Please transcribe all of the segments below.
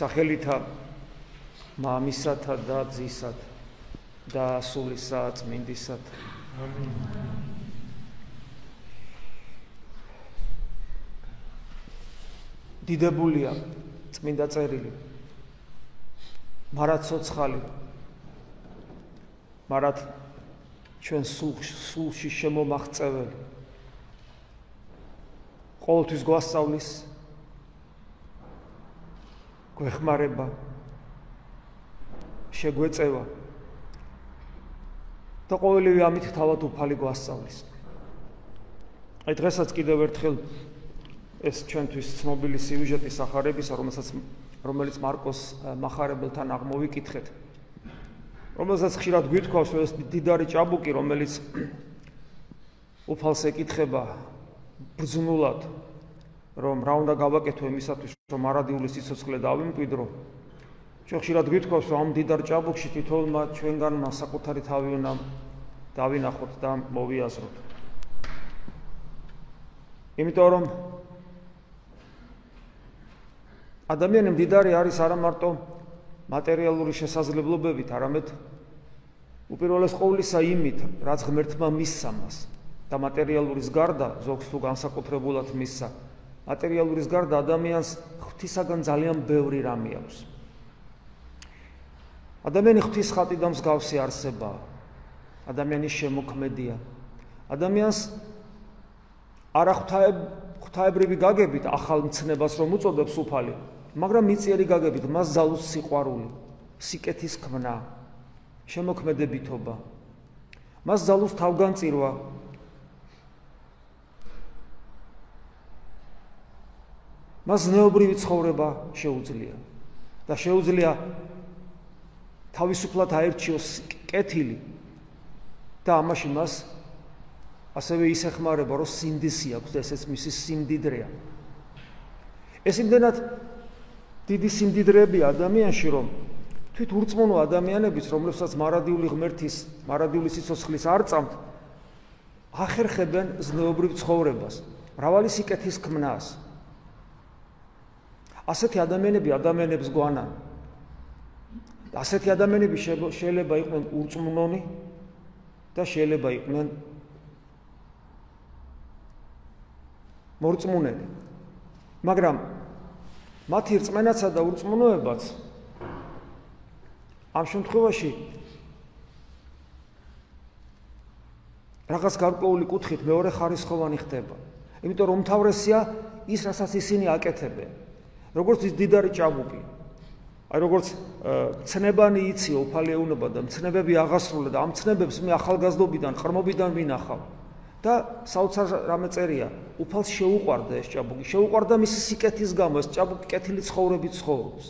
სახელითა მამისათა და ძისათ და სულისა წმინდისათ ამინ. დიდებულია წმინდა წერილი. მარად ცოცხალი მარად ჩვენ სულში შემომაღწეველი. ყოველთვის გვასწავლის გვეხმარება შეგვეწევა და ყოველივე ამით თავად უფალი გვასწავლის. აი დღესაც კიდევ ერთხელ ეს ჩვენთვის ცნობილი სიუჟეტი სახარების რომელსაც რომელიც მარკოს מחარებელთან აღმოვიკითხეთ. რომელსაც ხშირად გვითხოვს ეს დიდარი ჭაბუკი რომელიც უფალს ეკითხება ბრძნულად რომ რა უნდა გავაკეთო იმისათვის რომ არადიული სიცოცხლე დავიმკვიდრო? ჩვენ ხშირად გვითხოვს რომ ამ დიდარ ჭაბუკში თითოეულმა ჩვენგანმა საკუთარი თავი უნდა დავინახოთ და მოვიაზროთ. იმიტომ რომ ადამიანი მდიდარი არის არა მარტო მატერიალური შესაძლებლობებით, არამედ უპირველეს ყოვლისა იმით, რაც ღმერთმა მისცა მას და მატერიალურის გარდა ზოგს თუ განსაკუთრებულად მისცა მატერიალურის გარდა ადამიანს ღვთისაგან ძალიან ბევრი რამე აქვს. ადამიანი ღვთის ხატი და მსგავსი არსება. ადამიანის შემოქმედია. ადამიანს არა ღვთაებ ღვთაებრივი გაგებით ახალ მცნებას რომ უწოდებს უფალი მაგრამ მიწიერი გაგებით მას ზალუს სიყვარული სიკეთის ქმნა შემოქმედებითობა. მას ზალუს თავგანწირვა მას ნეობრივი ცხოვრება შეუძლია. და შეუძლია თავისუფლად აერჩიოს კეთილი და ამაში მას ასევე ისეხმარება რომ სინდისი აქვს და ესეც მისი სიმდიდრეა. ეს იმდენად დიდი სიმდიდრეები ადამიანში რომ თვით ურწმუნო ადამიანების რომლებსაც მარადიული ღმერთის მარადიული სიცოცხლის არ წამთ ახერხებენ ზნეობრივ ცხოვრებას მრავალი სიკეთის ქმნას ასეთი ადამიანები ადამიანებს გვანან. ასეთი ადამიანები შეიძლება იყვნენ ურწმუნონი და შეიძლება იყვნენ მორწმუნენი. მაგრამ მათი რწმენაცა და ურწმუნოებაც ამ შემთხვევაში რაღაც გარკვეული კუთხით მეორე ხარისხოვანი ხდება. იმიტომ რომ თავრესია ის, რასაც ისინი აკეთებენ. როგორც ის დიდარი ჭაბუკი აი როგორც ცნებანი იცი უფალეუნობა და ცნებები აღასრულა და ამ ცნებებს მე ახალგაზრდობიდან ხრმობიდან ვინახავ. და საოცარ რამე წერია უფალს შეუყვარდა ეს ჭაბუკი შეუყვარდა მის სიკეთის გამო ეს ჭაბუკი კეთილი ცხოვრებით ცხოვრობს.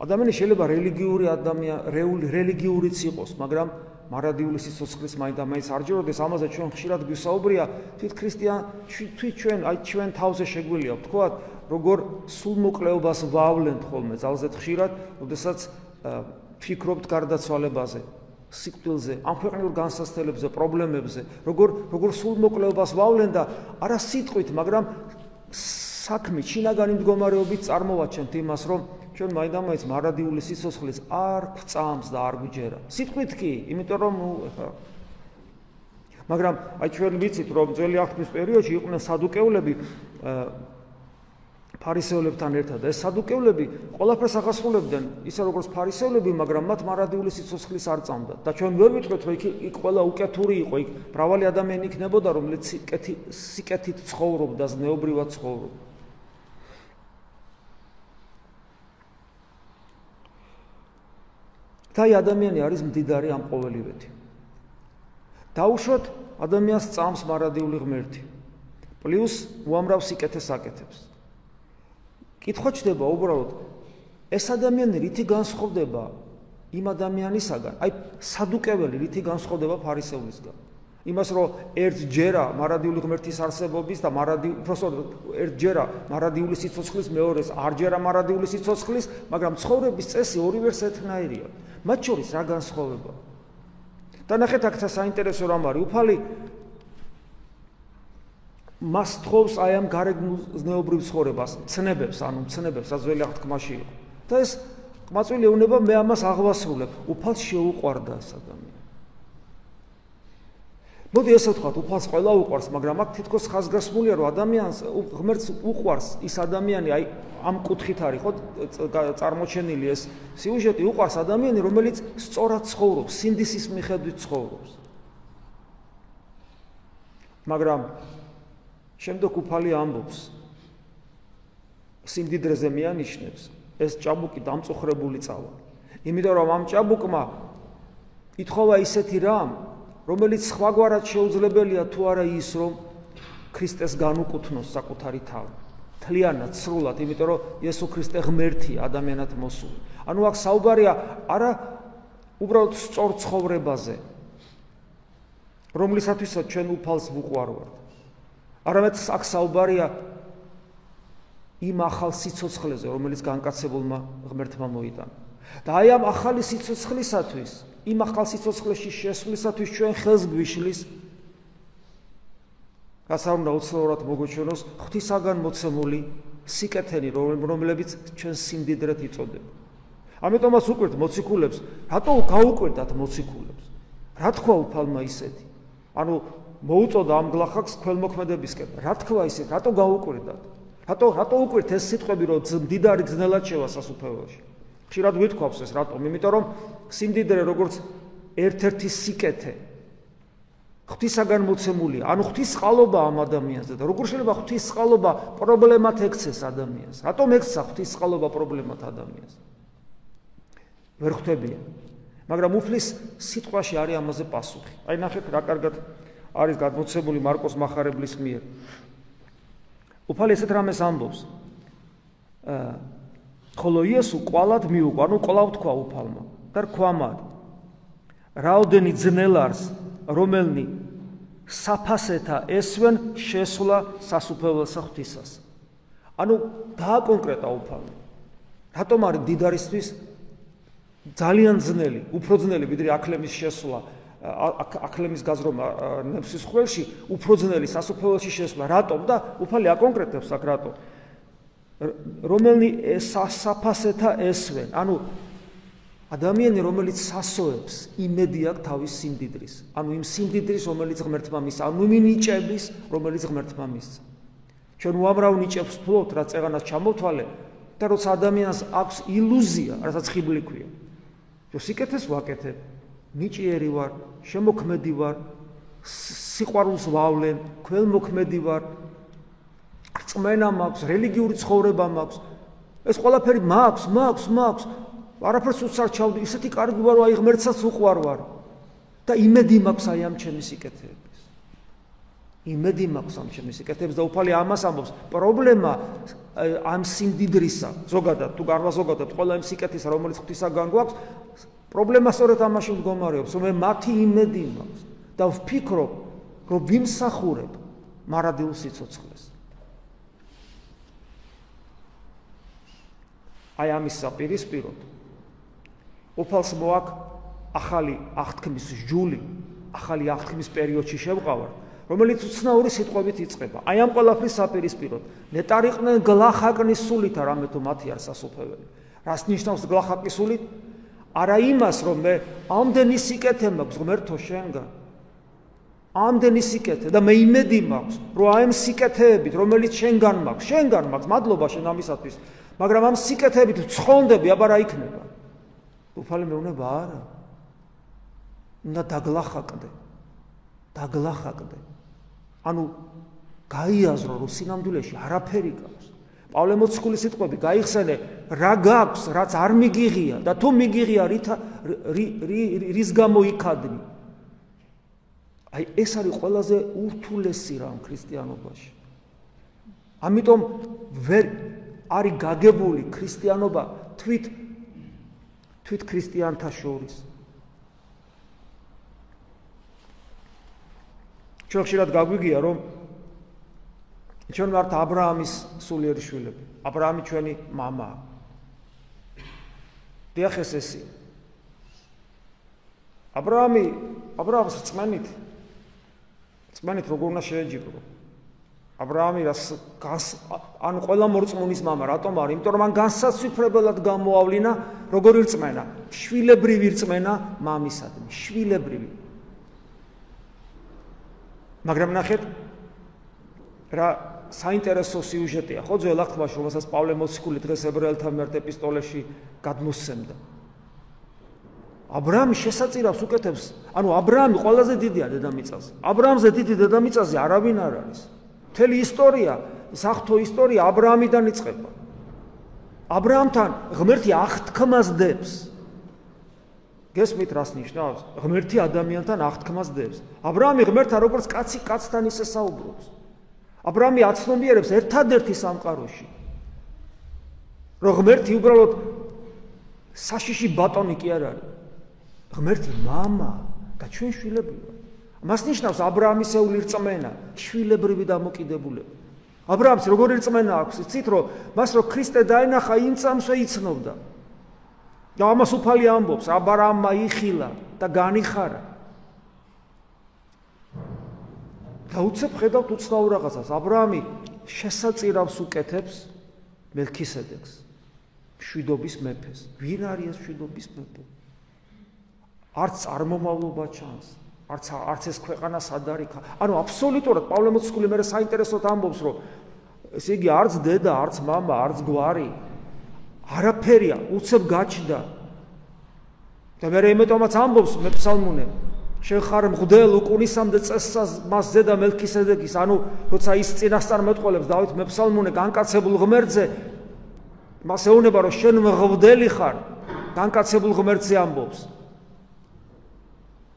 ადამიანი შეიძლება რელიგიური ადამიანი რელიგიურიც იყოს მაგრამ მარადიული სიცოცხლის მაინდა-მაინც არ ჯეროდეს ამაზე ჩვენ ხშირად გვისაუბრია. თვით ქრისტიან თვით ჩვენ აი ჩვენ თავზე შეგვილია ვთქვათ როგორ სულ მოკლეობას ვავლენთ ხოლმე ძალზედ ხშირად ოდესაც ფიქრობთ გარდაცვალებაზე სიკვდილზე ამ ქვეყნიურ განსასწრებლებზე პრობლემებზე როგორ როგორ სულ მოკლეობას ვავლენ და არა სიტყვით მაგრამ საქმე ჩინაგანი მდგომარეობით წარმოვაჩენთ იმას რომ ჩვენ მაინდა-მაინც მარადიული სიცოცხლის არ გწამს და არ გვიჯერა. სიტყვით კი, იმიტომ რომ მაგრამ აი ჩვენ ვიცით რომ ძველი აღთქმის პერიოდში იყვნენ სადუკეულები ფარისეულებთან ერთად ეს სადუკეულები ყველაფერს ახასრულებდნენ ისე როგორც ფარისეულები, მაგრამ მათ მარადიული სიცოცხლის არ წამდა. და ჩვენ ვერ ვიტყვით რომ იქ იქ ყველა უკეთური იყო, იქ მრავალი ადამიანი იქნებოდა რომელიც სიკეთი სიკეთით ცხოვრობდა, ზნეობრივად ცხოვრობდა. და აი ადამიანი არის მდიდარი ამ ყოველივეთი. დაუშვოთ ადამიანს წამს მარადიული ღმერთი. პლუს უამრავ სიკეთეს აკეთებს. კითხვა ჩდება უბრალოდ ეს ადამიანი რითი განსხვავდება იმ ადამიანისაგან? აი სადუკეველი რითი განსხვავდება ფარისეულისგან? იმას რომ ერთ ჯერა მარადიული ღმერთის არსებობის და მარადი უბრალოდ ერთ ჯერა მარადიული სიცოცხლის მეორეს არ ჯერა მარადიული სიცოცხლის, მაგრამ ცხოვრების წესი ორივეს ერთნაირია. მათ შორის რა განსხვავება? და ნახეთ აქ საინტერესო რამ არის. უფალი მას თხოვს აი ამ გარეგნულზნეობრივ ცხოვრებას, ცნებებს, ანუ ცნებებს, რაც ველი აღთქმაში იყო. და ეს ყმაწვილი ეუბნება მე ამას აღვასრულებ, უფალს შეუყვარდა ეს ადამიანი. მოდი ესე ვთქვათ, უფალს ყველა უყვარს, მაგრამ აქ თითქოს ხაზგასმულია, რომ ადამიანს ღმერთს უყვარს ის ადამიანი, აი ამ კუთხით არის ხო წარმოჩენილი ეს სიუჟეტი, უყვარს ადამიანი, რომელიც სწორად ცხოვრობს, სინდისის მიხედვით ცხოვრობს. მაგრამ შემდეგ უფალი ამბობს სინდიდრეზე მიანიშნებს ეს ჭაბუკი დამწუხრებული წავა. იმიტომ რომ ამ ჭაბუკმა ითხოვა ისეთი რამ, რომელიც სხვაგვარად შეუძლებელია თუ არა ის რომ ქრისტეს განუკუთვნოს საკუთარი თავი. თლიანად სრულად იმიტომ რომ იესო ქრისტე ღმერთი ადამიანად მოსული. ანუ აქ საუბარია არა უბრალოდ სწორ ცხოვრებაზე რომლისათვისაც ჩვენ უფალს ვუყვარვართ. არამედ აქ საუბარია იმ ახალ სიცოცხლეზე რომელიც განკაცებულმა ღმერთმა მოიტანა და აი ამ ახალი სიცოცხლისათვის იმ ახალ სიცოცხლეში შესვლისათვის ჩვენ ხელს გვიშლის გასაუბრა უცლაურად მოგოჩვენოს ღვთისაგან მოცემული სიკეთენი რომლებიც ჩვენ სიმდიდრეთ იწოდება. ამიტომაც უკვირთ მოციქულებს, რატო გაუკვირდათ მოციქულებს? რა თქვა უფალმა ისეთი? ანუ მოუწოდა ამ გლახაკს ქველმოქმედებისკენ. რა თქვა ისეთ? რატო გაუკვირდათ? რატო რატო უკვირთ ეს სიტყვები რომ მდიდარი ძნელად შევა სასუფეველში? ხშირად ვითქვავს ეს რატომ? იმიტომ რომ სიმდიდრე როგორც ერთ-ერთი სიკეთე ღვთისაგან მოცემულია. ანუ ღვთის წყალობა ამ ადამიანზე და როგორ შეიძლება ღვთის წყალობა პრობლემათ ექცეს ადამიანს? რატომ ექცა ღვთის წყალობა პრობლემათ ადამიანს? ვერ ხვდებიან. მაგრამ უფლის სიტყვაში არის ამაზე პასუხი. აი ნახეთ რა კარგად არის გადმოცემული მარკოს מחარებლის მიერ. უფალი ესეთ რამეს ამბობს. აა ხოლო იესო ყვალად მიუყვა, ანუ ყვალავ თქვა უფალმა და რქვამად. რაოდენი ძნელარს რომელნი საფასეთა ესვენ შესვლა სასუფეველსა ღვთისას. ანუ დააკონკრეტა უფალმა. რატომ არის დიდარისთვის ძალიან ძნელი, უფრო ძნელი ვიდრე აკლემის შესვლა, აკლემის გაზრომა ნებსის ხველში, უფრო ძნელი სასუფეველში შესვლა. რატომ და უფალი აკონკრეტებს აქ რატომ? რომელნი საფასეთა ესვენ, ანუ ადამიანი რომელიც სასოებს იმედი აქვს თავის სიმდიდრის, ანუ იმ სიმდიდრის რომელიც ღმერთმა მისცა, ანუ იმ ნიჭების რომელიც ღმერთმა მისცა. ჩვენ უამრავ ნიჭებს ვფლობთ, რაც წეღანას ჩამოთვალე და როცა ადამიანს აქვს ილუზია, რასაც ხიბლი ქვია. რომ სიკეთეს ვაკეთებ, ნიჭიერი ვარ, შემოქმედი ვარ, სიყვარულს ვავლენ, ქველმოქმედი ვარ, რწმენა მაქვს, რელიგიური ცხოვრება მაქვს. ეს ყველაფერი მაქვს, მაქვს, მაქვს. არაფერს უცარ ჩავდი, ისეთი კარგი ვარო, აი ღმერთსაც უყვარ ვარ. და იმედი მაქვს აი ამ ჩემი სიკეთეების. იმედი მაქვს ამ ჩემი სიკეთეების და უფალი ამას ამბობს. პრობლემა ამ სიმდიდრისა, ზოგადად თუ გარვაზოგადად ყველა იმ სიკეთისა, რომელიც ღვთისაგან გვაქვს, პრობლემა სწორედ ამაში მდგომარეობს, რომ მე მათი იმედი მაქვს და ვფიქრობ, რომ ვიმსახურებ მარადილ სიცოცხლეს. აი ამის საპირისპიროდ უფალს მოაკ ახალი აღთქმის ჯული, ახალი აღთქმის პერიოდში შევყავარ, რომელიც უცნაური სიტყვებით იწყება. აი ამ ყველაფრის საპირისპიროდ ნეტარიყვნენ გლახაკნის სულით არამე თუ მათი არ სასופველი. რას ნიშნავს გლახაკის სულით? არა იმას, რომ მე ამდენი სიკეთე მაქვს ღმერთო შენგან. ამდენი სიკეთე და მე იმედი მაქვს, რომ აი ამ სიკეთეებით, რომელიც შენგან მაქვს, შენგან მაქვს, მადლობა შენ ამისათვის. მაგრამ ამ სიკეთებით ცხონდები აბა რა იქნება? უფალი მეუნება არა. უნდა დაგლახაკდე. დაგლახაკდე. ანუ გაიაზრო რომ სინამდვილეში არაფერი გაქვს. პავლე მოციქულის სიტყვები გაიხსენე რა გაქვს, რაც არ მიგიღია და თუ მიგიღია რით რის გამო იქადნი. აი ეს არის ყველაზე ურთულესი რამ ქრისტიანობაში. ამიტომ ვერ არის გაგებული ქრისტიანობა თვით თვით ქრისტიანთა შორის. ჩვენ ხშირად გაგვიგია რომ ჩვენ ვართ აბრაამის სულიერი შვილები. აბრაამი ჩვენი მამაა. დიახ ეს ესი. აბრაამი აბრაამს წმენით წმენით როგორ უნდა შეეჯიბრო? აბრაამი რას ან ყველა მორწმუნის мама რატომ არის? იმიტომ რომ მან განსაცვიფრებელად გამოავლინა როგორი რწმენა, შვილებრივი რწმენა მამისადმი, შვილებრივი. მაგრამ ნახეთ რა საინტერესო სიუჟეტია, ხო, ძველ აღთქმაში, რომელსაც პავლე მოციქული დღეს ებრაელთა მიმართ ეპისტოლეში გადმოსცემდა. აბრაამი შესაძირავს უკეთებს, ანუ აბრაამი ყველაზე დიდია დედამიწაზე. აბრაამზე დიდი დედამიწაზე არავინ არ არის. მთელი ისტორია, საღვთო ისტორია აბრაამიდან იწყება. აბრაამთან ღმერთი აღთქმას დებს. გესმით რას ნიშნავს? ღმერთი ადამიანთან აღთქმას დებს. აბრაამი ღმერთთან როგორც კაცი კაცთან ისე საუბრობს. აბრაამი აცნობიერებს ერთადერთი სამყაროში. რომ ღმერთი უბრალოდ საშიში ბატონი კი არ არის. ღმერთი мама და ჩვენ შვილები ვართ. მას ნიშნავს აბრაამისეული რწმენა, შვილებრივი დამოკიდებულება. აბრაამს როგორი რწმენა აქვს? იცით რომ მას რო ქრისტე დაენახა იმ წამსვე იცნობდა. და ამას უფალი ამბობს, აბრაამმა იხილა და განიხარა. და უცებ ხედავთ უცნაურ რაღაცას. აბრაამი შესაწირავს უკეთებს მელქისედეკს, მშვიდობის მეფეს. ვინ არის მშვიდობის მეფე? არც წარმომავლობა ჩანს. არც არც ეს ქვეყანა სად არის ანუ აბსოლუტურად პავლე მოციქული მე საინტერესოდ ამბობს რომ ესე იგი არც დედა არც мама არც გვარი არაფერია უცებ გაჩნდა და მე იმეთომაც ამბობს მე ფსალმუნე შეხარ მღდელ უკუნისამდე წესსას მას ზედა მელქისედეკის ანუ როცა ის წინასწარმეტყველებს დავით მე ფსალმუნე განკაცებულ ღმერთზე მას ეუბნება რომ შენ მღდელი ხარ განკაცებულ ღმერთზე ამბობს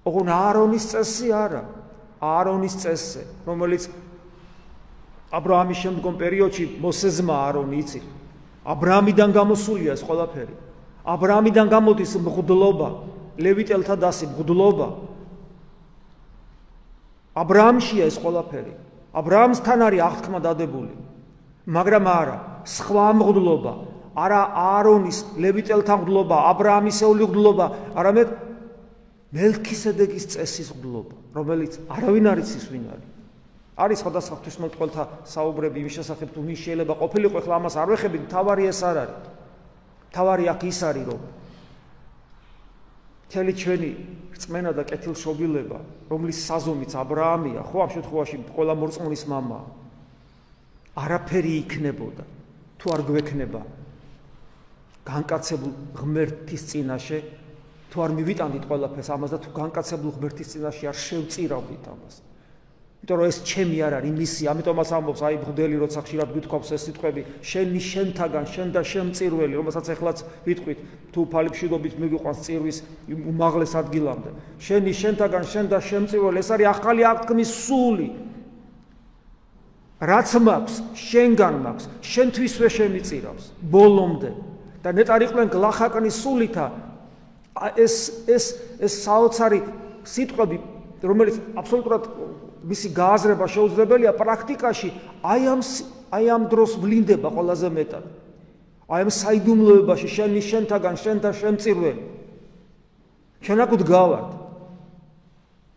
ოღონ აარონის წესი არა აარონის წესზე რომელიც ა ブラ ამის შემდგომ პერიოდში მოსეზმა აარონი იცი ა ブラ ამიდან გამოსულია ეს ყველაფერი ა ブラ ამიდან გამოდის მღვდლობა ლევიტელთა დასი მღვდლობა ა ブラ ამშია ეს ყველაფერი ა ブラ ამსთან არის აღთქმა დადებული მაგრამ არა სხვა მღვდლობა არა აარონის ლევიტელთა მღვდლობა ა ブラ ამისეული მღვდლობა არამედ მელქისედეკის წესის ღლობა, რომელიც არავინ არ იცის ვინ არის. არის სხვადასხვა ღვთისმეტყველთა საუბრები იმის შესახებ თუ მის შეიძლება ყოფილიყო, ახლა ამას არ ვეხებით, თავარი ეს არ არის. თავარი აქ ის არის, რომ თელი ჩვენი რწმენა და კეთილშობილება, რომლის საზომიც ა ブラ ამია, ხო ამ შემთხვევაში ყველა მორწმუნის мама არაფერი იქნებოდა თუ არ გვექნება განკაცებულ ღმერთის წინაშე თუ არ მივიტანდით ყველაფერს ამას და თუ განკაცებულ ღმერთის წინაშე არ შევწირავდით ამას. იმიტომ რომ ეს ჩემი არ არის მისია, ამიტომაც ამბობს აი ბღდელი როცა ხშირად გვითხოვს ეს სიტყვები, შენი შენთაგან, შენ და შენ წირველი, რომელსაც ეხლაც ვიტყვით, თუ ფალიფშიგობით მიგიყვანს წირვის უმაღლეს ადგილამდე. შენი შენთაგან, შენ და შენ წირველი, ეს არის ახალი აღთქმის სული. რაც მაქვს, შენგან მაქვს, შენთვისვე შემიწირავს ბოლომდე. და ნეტარიყვენ გლახაკნის სულითა ეს ეს ეს საოცარი სიტყვები რომელიც აბსოლუტურად მისი გააზრება შეუძლებელია პრაქტიკაში აი ამ აი ამ დროს ვლინდება ყველაზე მეტად. აი ამ საიდუმლოებაში შენი შენთაგან შენ და შემწირველი. ჩვენ აქ ვდგავართ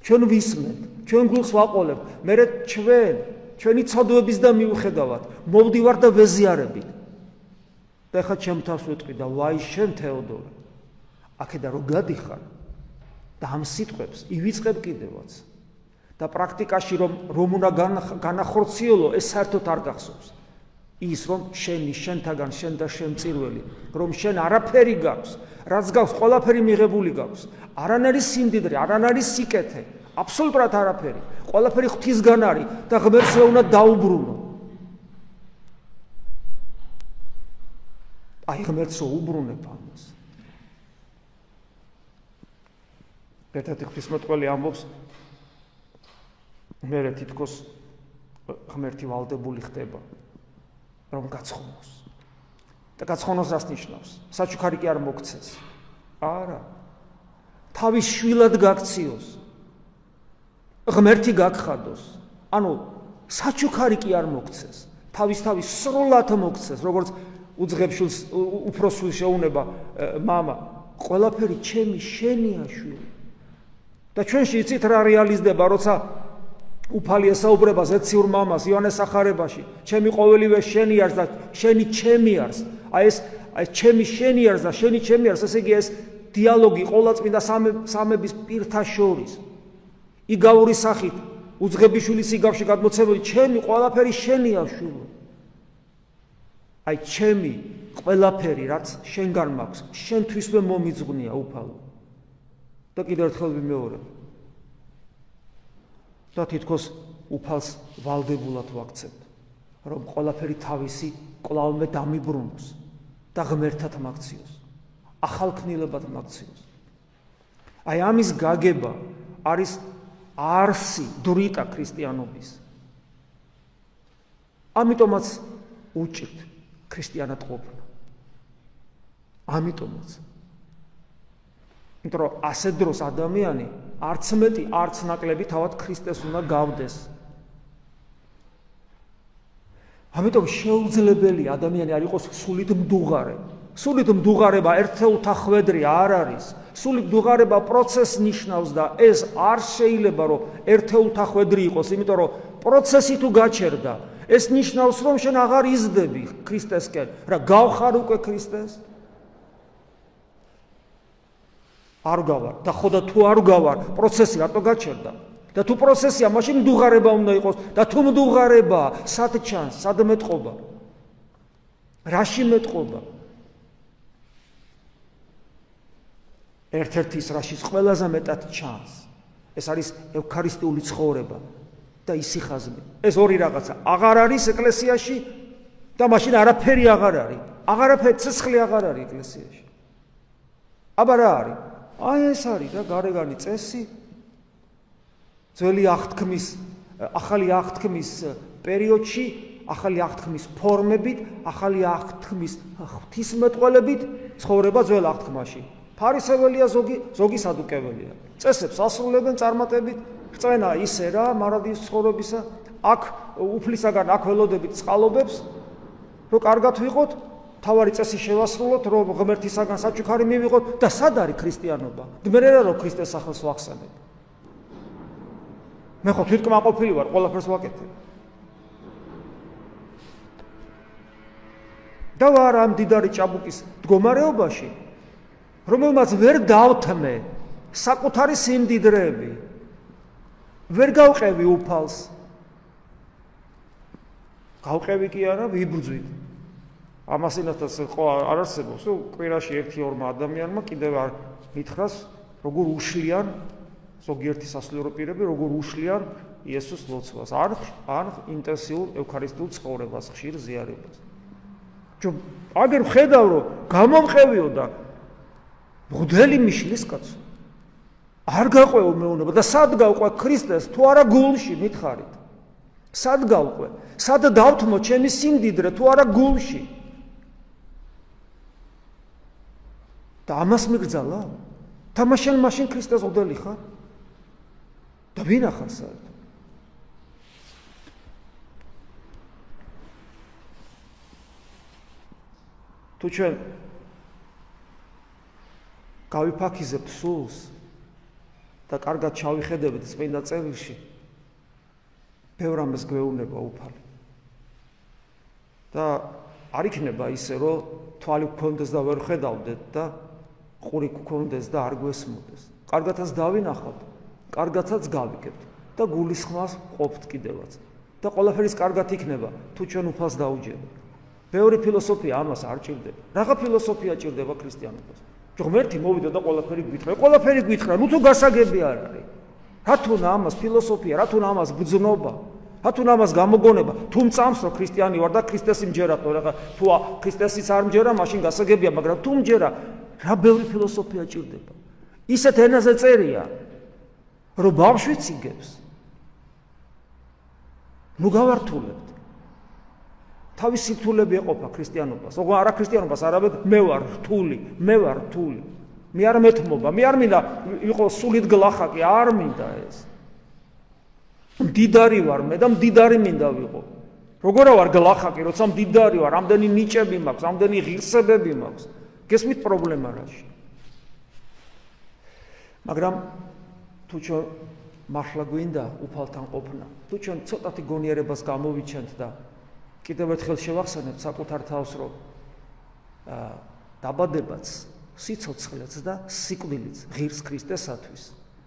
ჩვენ ვისმენთ ჩვენ გულს ვაყოლებთ მე ჩვენ ჩვენი ცოდვების და მიუხედავად მოვდივარ და ვეზიარებით. და ხა ჩემ თავს ვიტყვი და ვაი შენ თეოდორე აქედან რო გადიხარ და ამ სიტყვებს ივიწყებ კიდევაც და პრაქტიკაში რომ რომ უნდა განახორციელო ეს საერთოდ არ გახსოვს. ის რომ შენი შენთაგან შენ და შენ წირველი რომ შენ არაფერი გაქვს რაც გაქვს ყველაფერი მიღებული გაქვს. არანაირი სიმდიდრე არანაირი სიკეთე აბსოლუტურად არაფერი. ყველაფერი ღვთისგან არის და ღმერთს უნდა დაუბრუნო. აი ღმერთს უბრუნებ ამას ერთ-ერთი ღვთისმოწყალე ამბობს მე თითქოს ღმერთი ვალდებული ხდება რომ გაცხონოს და გაცხონოს რას ნიშნავს საჩუქარი კი არ მოგცეს არა თავის შვილად გაქციოს ღმერთი გაგხადოს ანუ საჩუქარი კი არ მოგცეს თავის თავის სრულად მოგცეს როგორც უძღებშულს უფროსულს შეუნება мама ყველაფერი ჩემი შენია შვილი და ჩვენში იცით რა რეალიზდება, როცა უფალი ესაუბრება ზეციურ მამას იონეს ახარებაში ჩემი ყოველივე შენი არს და შენი ჩემი არს აი ეს აი ჩემი შენი არს და შენი ჩემი არს ესე იგი ეს დიალოგი ყოვლადწმინდა სამების პირთა შორის. იგავური სახით უძღებიშვილის იგავში გადმოცემული ჩემი ყველაფერი შენია შულო აი ჩემი ყველაფერი რაც შენგან მაქვს შენთვისვე მომიძღვნია უფალო და კიდევ ერთხელ ვიმეორებ. და თითქოს უფალს ვალდებულად ვაქცევთ რომ ყველაფერი თავისი კლავმე დამიბრუნოს და ღმერთად მაქციოს ახალქნილებად მაქციოს. აი ამის გაგება არის არსი დრიტა ქრისტიანობის. ამიტომაც უჭირთ ქრისტიანად ყოფნა. ამიტომაც იმიტომ რომ ასე დროს ადამიანი არც მეტი, არც ნაკლები თავად ქრისტეს უნდა გავდეს. ამიტომ შეუძლებელი ადამიანი არ იყოს სულით მდუღარე. სულით მდუღარება ერთეულთა ხვედრი არ არის. სულით მდუღარება პროცესს ნიშნავს და ეს არ შეიძლება რომ ერთეულთა ხვედრი იყოს, იმიტომ რომ პროცესი თუ გაჩერდა, ეს ნიშნავს რომ შენ აღარ იზრდები ქრისტესკენ. რა გავხარ უკვე ქრისტეს? არ გავარ და ხო და თუ არ გავარ პროცესი რატო გაჩერდა? და თუ პროცესია მაშინ მდუღარება უნდა იყოს და თუ მდუღარება სად ჩანს სად მეტყობა? რაში მეტყობა? ერთ-ერთი ის რაშიც ყველაზე მეტად ჩანს ეს არის ევქარისტიული ცხოვრება და ისიხაზმე ეს ორი რაღაცა. აღარ არის ეკლესიაში და მაშინ არაფერი აღარ არის. აღარაფერი ცეცხლი აღარ არის ეკლესიაში. აბა რა არის აი ეს არის რა გარეგანი წესი. ძველი აღთქმის ახალი აღთქმის პერიოდში ახალი აღთქმის ფორმებით ახალი აღთქმის ღვთისმეტყველებით ცხოვრება ძველ აღთქმაში. ფარისეველია ზოგი ზოგი სადუკეველია. წესებს ასრულებენ წარმატებით წენა ისე რა მარადის ცხოვრებისა აქ უფლისაგან აქ ველოდებით წყალობებს რომ კარგად ვიყოთ თავარი წესი შევასრულოთ, რომ ღმერთისაგან საჩუქარი მივიღოთ და სად არის ქრისტიანობა? დმერერა რომ ქრისტეს სახელს ვახსენებ. მე ხო თვითკმაყოფილი ვარ, ყველაფერს ვაკეთებ. და ვარ ამ დიდარი ჭაბუკის მდგომარეობაში, რომელმაც ვერ დავთმე საკუთარი სიმდიდრეები. ვერ გავყევი უფალს. გავყევი კი არა, ვიბრძვით. ამასინათაც ხო არ არსებობს. თუ კვირაში 1-2 ადამიანმა კიდევ არ მითხრას როგორ უშლიან ზოგიერთი სასულიერო პირები როგორ უშლიან იესოს ლოცვას. არ არ ინტენსიურ ევქარისტიულ ცხოვრებას ხშირ ზიარებას. ჯო აგერ ხედავ რომ გამომყევიო და მღვდელი მიშლის კაცო. არ გაყვეო მეუნება და სად გავყვე ქრისტეს? თუ არა გულში მითხარით. სად გავყვე? სად დავთმო ჩემი სიმდიდრე? თუ არა გულში და ამას მიგძალა? თამაშენ მაშინ ქრისტეს ოდელი ხარ? და ვინ ახარ საერთოდ? თუ ჩვენ გავიფაქიზებთ სულს და კარგად ჩავიხედებთ წმინდა წერილში ბევრ ამას გვეუბნება უფალი და არ იქნება ისე რომ თვალი გქონდეს და ვერ ხედავდეთ და ყური გქონდეს და არ გვესმოდეს. კარგათაც დავინახავთ, კარგათაც გავიგებთ და გულისხმას ყოფთ კიდევაც. და ყველაფერის კარგად იქნება, თუ ჩვენ უფალს დაუჯერებთ. მეორე ფილოსოფია ამას არ ჭირდება. რაღა ფილოსოფია ჭირდება ქრისტიანობას? ღმერთი მოვიდა და ყველაფერი გვითხრა. ყველაფერი გვითხრა, ნუ თუ გასაგები არ არის. რა თუნა ამას ფილოსოფია, რა თუნა ამას ბძნობა? რა თუნა ამას გამოგონება? თუ მწამს რომ ქრისტიანი ვარ და ქრისტესი მჯერათო, რაღა თუ ქრისტესიც არ მჯერა, მაშინ გასაგებია, მაგრამ თუ მჯერა, რა ბევრი ფილოსოფია ჭირდება. ისეთ ენაზე წერია, რომ ბავშვიც იგებს. ნუ გავართულებთ. თავის სიტულები ეყოფა ქრისტიანობას. ოღონდ არა ქრისტიანობას, არამედ მე ვარ რთული, მე ვარ რთული. მე არ მეთმობა, მე არ მინდა იყო სულით გლახაკი, არ მინდა ეს. მდიდარი ვარ მე და მდიდარი მინდა ვიყო. როგორა ვარ გლახაკი, როცა მდიდარი ვარ, ამდენი ნიჭები მაქვს, ამდენი ღირსებები მაქვს. გესმით პრობლემა რაში მაგრამ თუ ჩვენ მართლა გვინდა უფალთან ყოფნა. თუ ჩვენ ცოტათი გონიერებას გამოვიჩენთ და კიდევ ერთხელ შევახსენებთ საკუთარ თავს, რომ აა დაბადებაც, სიცოცხლეც და სიკვდილიც ღირს ქრისტესათვის.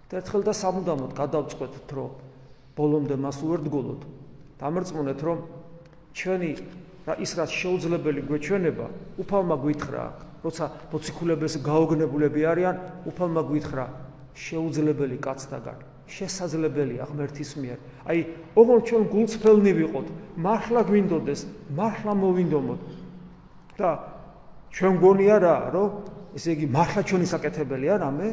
და ერთხელ და სამუდამოდ გადავწყვეტთ, რომ ბოლომდე მას უერთგულოთ. დამერწმუნეთ, რომ ჩვენი ის რაც შეუძლებელი გვეჩვენება, უფალმა გვითხრა, როცა მოციქულებს გაოგნებულები არიან, უფალმა გვითხრა, შეუძლებელი კაცთაგან, შესაძლებელია ღმერთის მიერ. აი, ოღონდ ჩვენ გულწრფელნი ვიყოთ, მართლა გვინდოდეს, მართლა მოვინდომოთ. და ჩვენ გონია რა, რომ ესე იგი მართლა ჩვენი საკეთებელია რამე?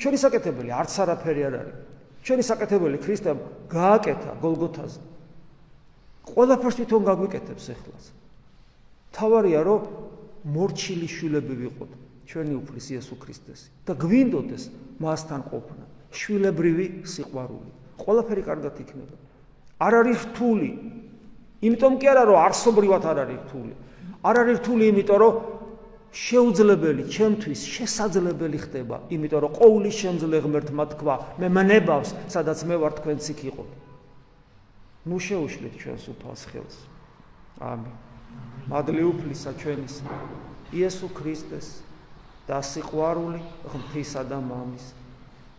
ჩვენი საკეთებელი არც არაფერი არ არის. ჩვენი საკეთებელი ქრისტემ გააკეთა გოლგოთაზე. ყველაფერს თვითონ გაგვიკეთებს ეხლაც. თავარია რომ მორჩილი შვილები ვიყოთ ჩვენი უფლის იესო ქრისტესი და გვინდოდეს მასთან ყოფნა. შვილებრივი სიყვარული. ყველაფერი კარგად იქნება. არ არის რთული. იმიტომ კი არა რომ არსობრივად არ არის რთული. არ არის რთული იმიტომ რომ შეუძლებელი ჩემთვის შესაძლებელი ხდება, იმიტომ რომ ყოველი შემძლე ღმერთმა თქვა, მე მნებავს, სადაც მე ვარ თქვენც იქ იყო. ნუ შეუშლით ჩვენს უფალს ხელს. ამინ. მადლი უფლისა ჩვენის იესო ქრისტეს და სიყვარული ღმრთისა და მამის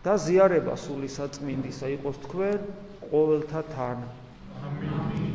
და ზიარება სული საწმინდისა იყოს თქვენ ყოველთა თან. ამინ.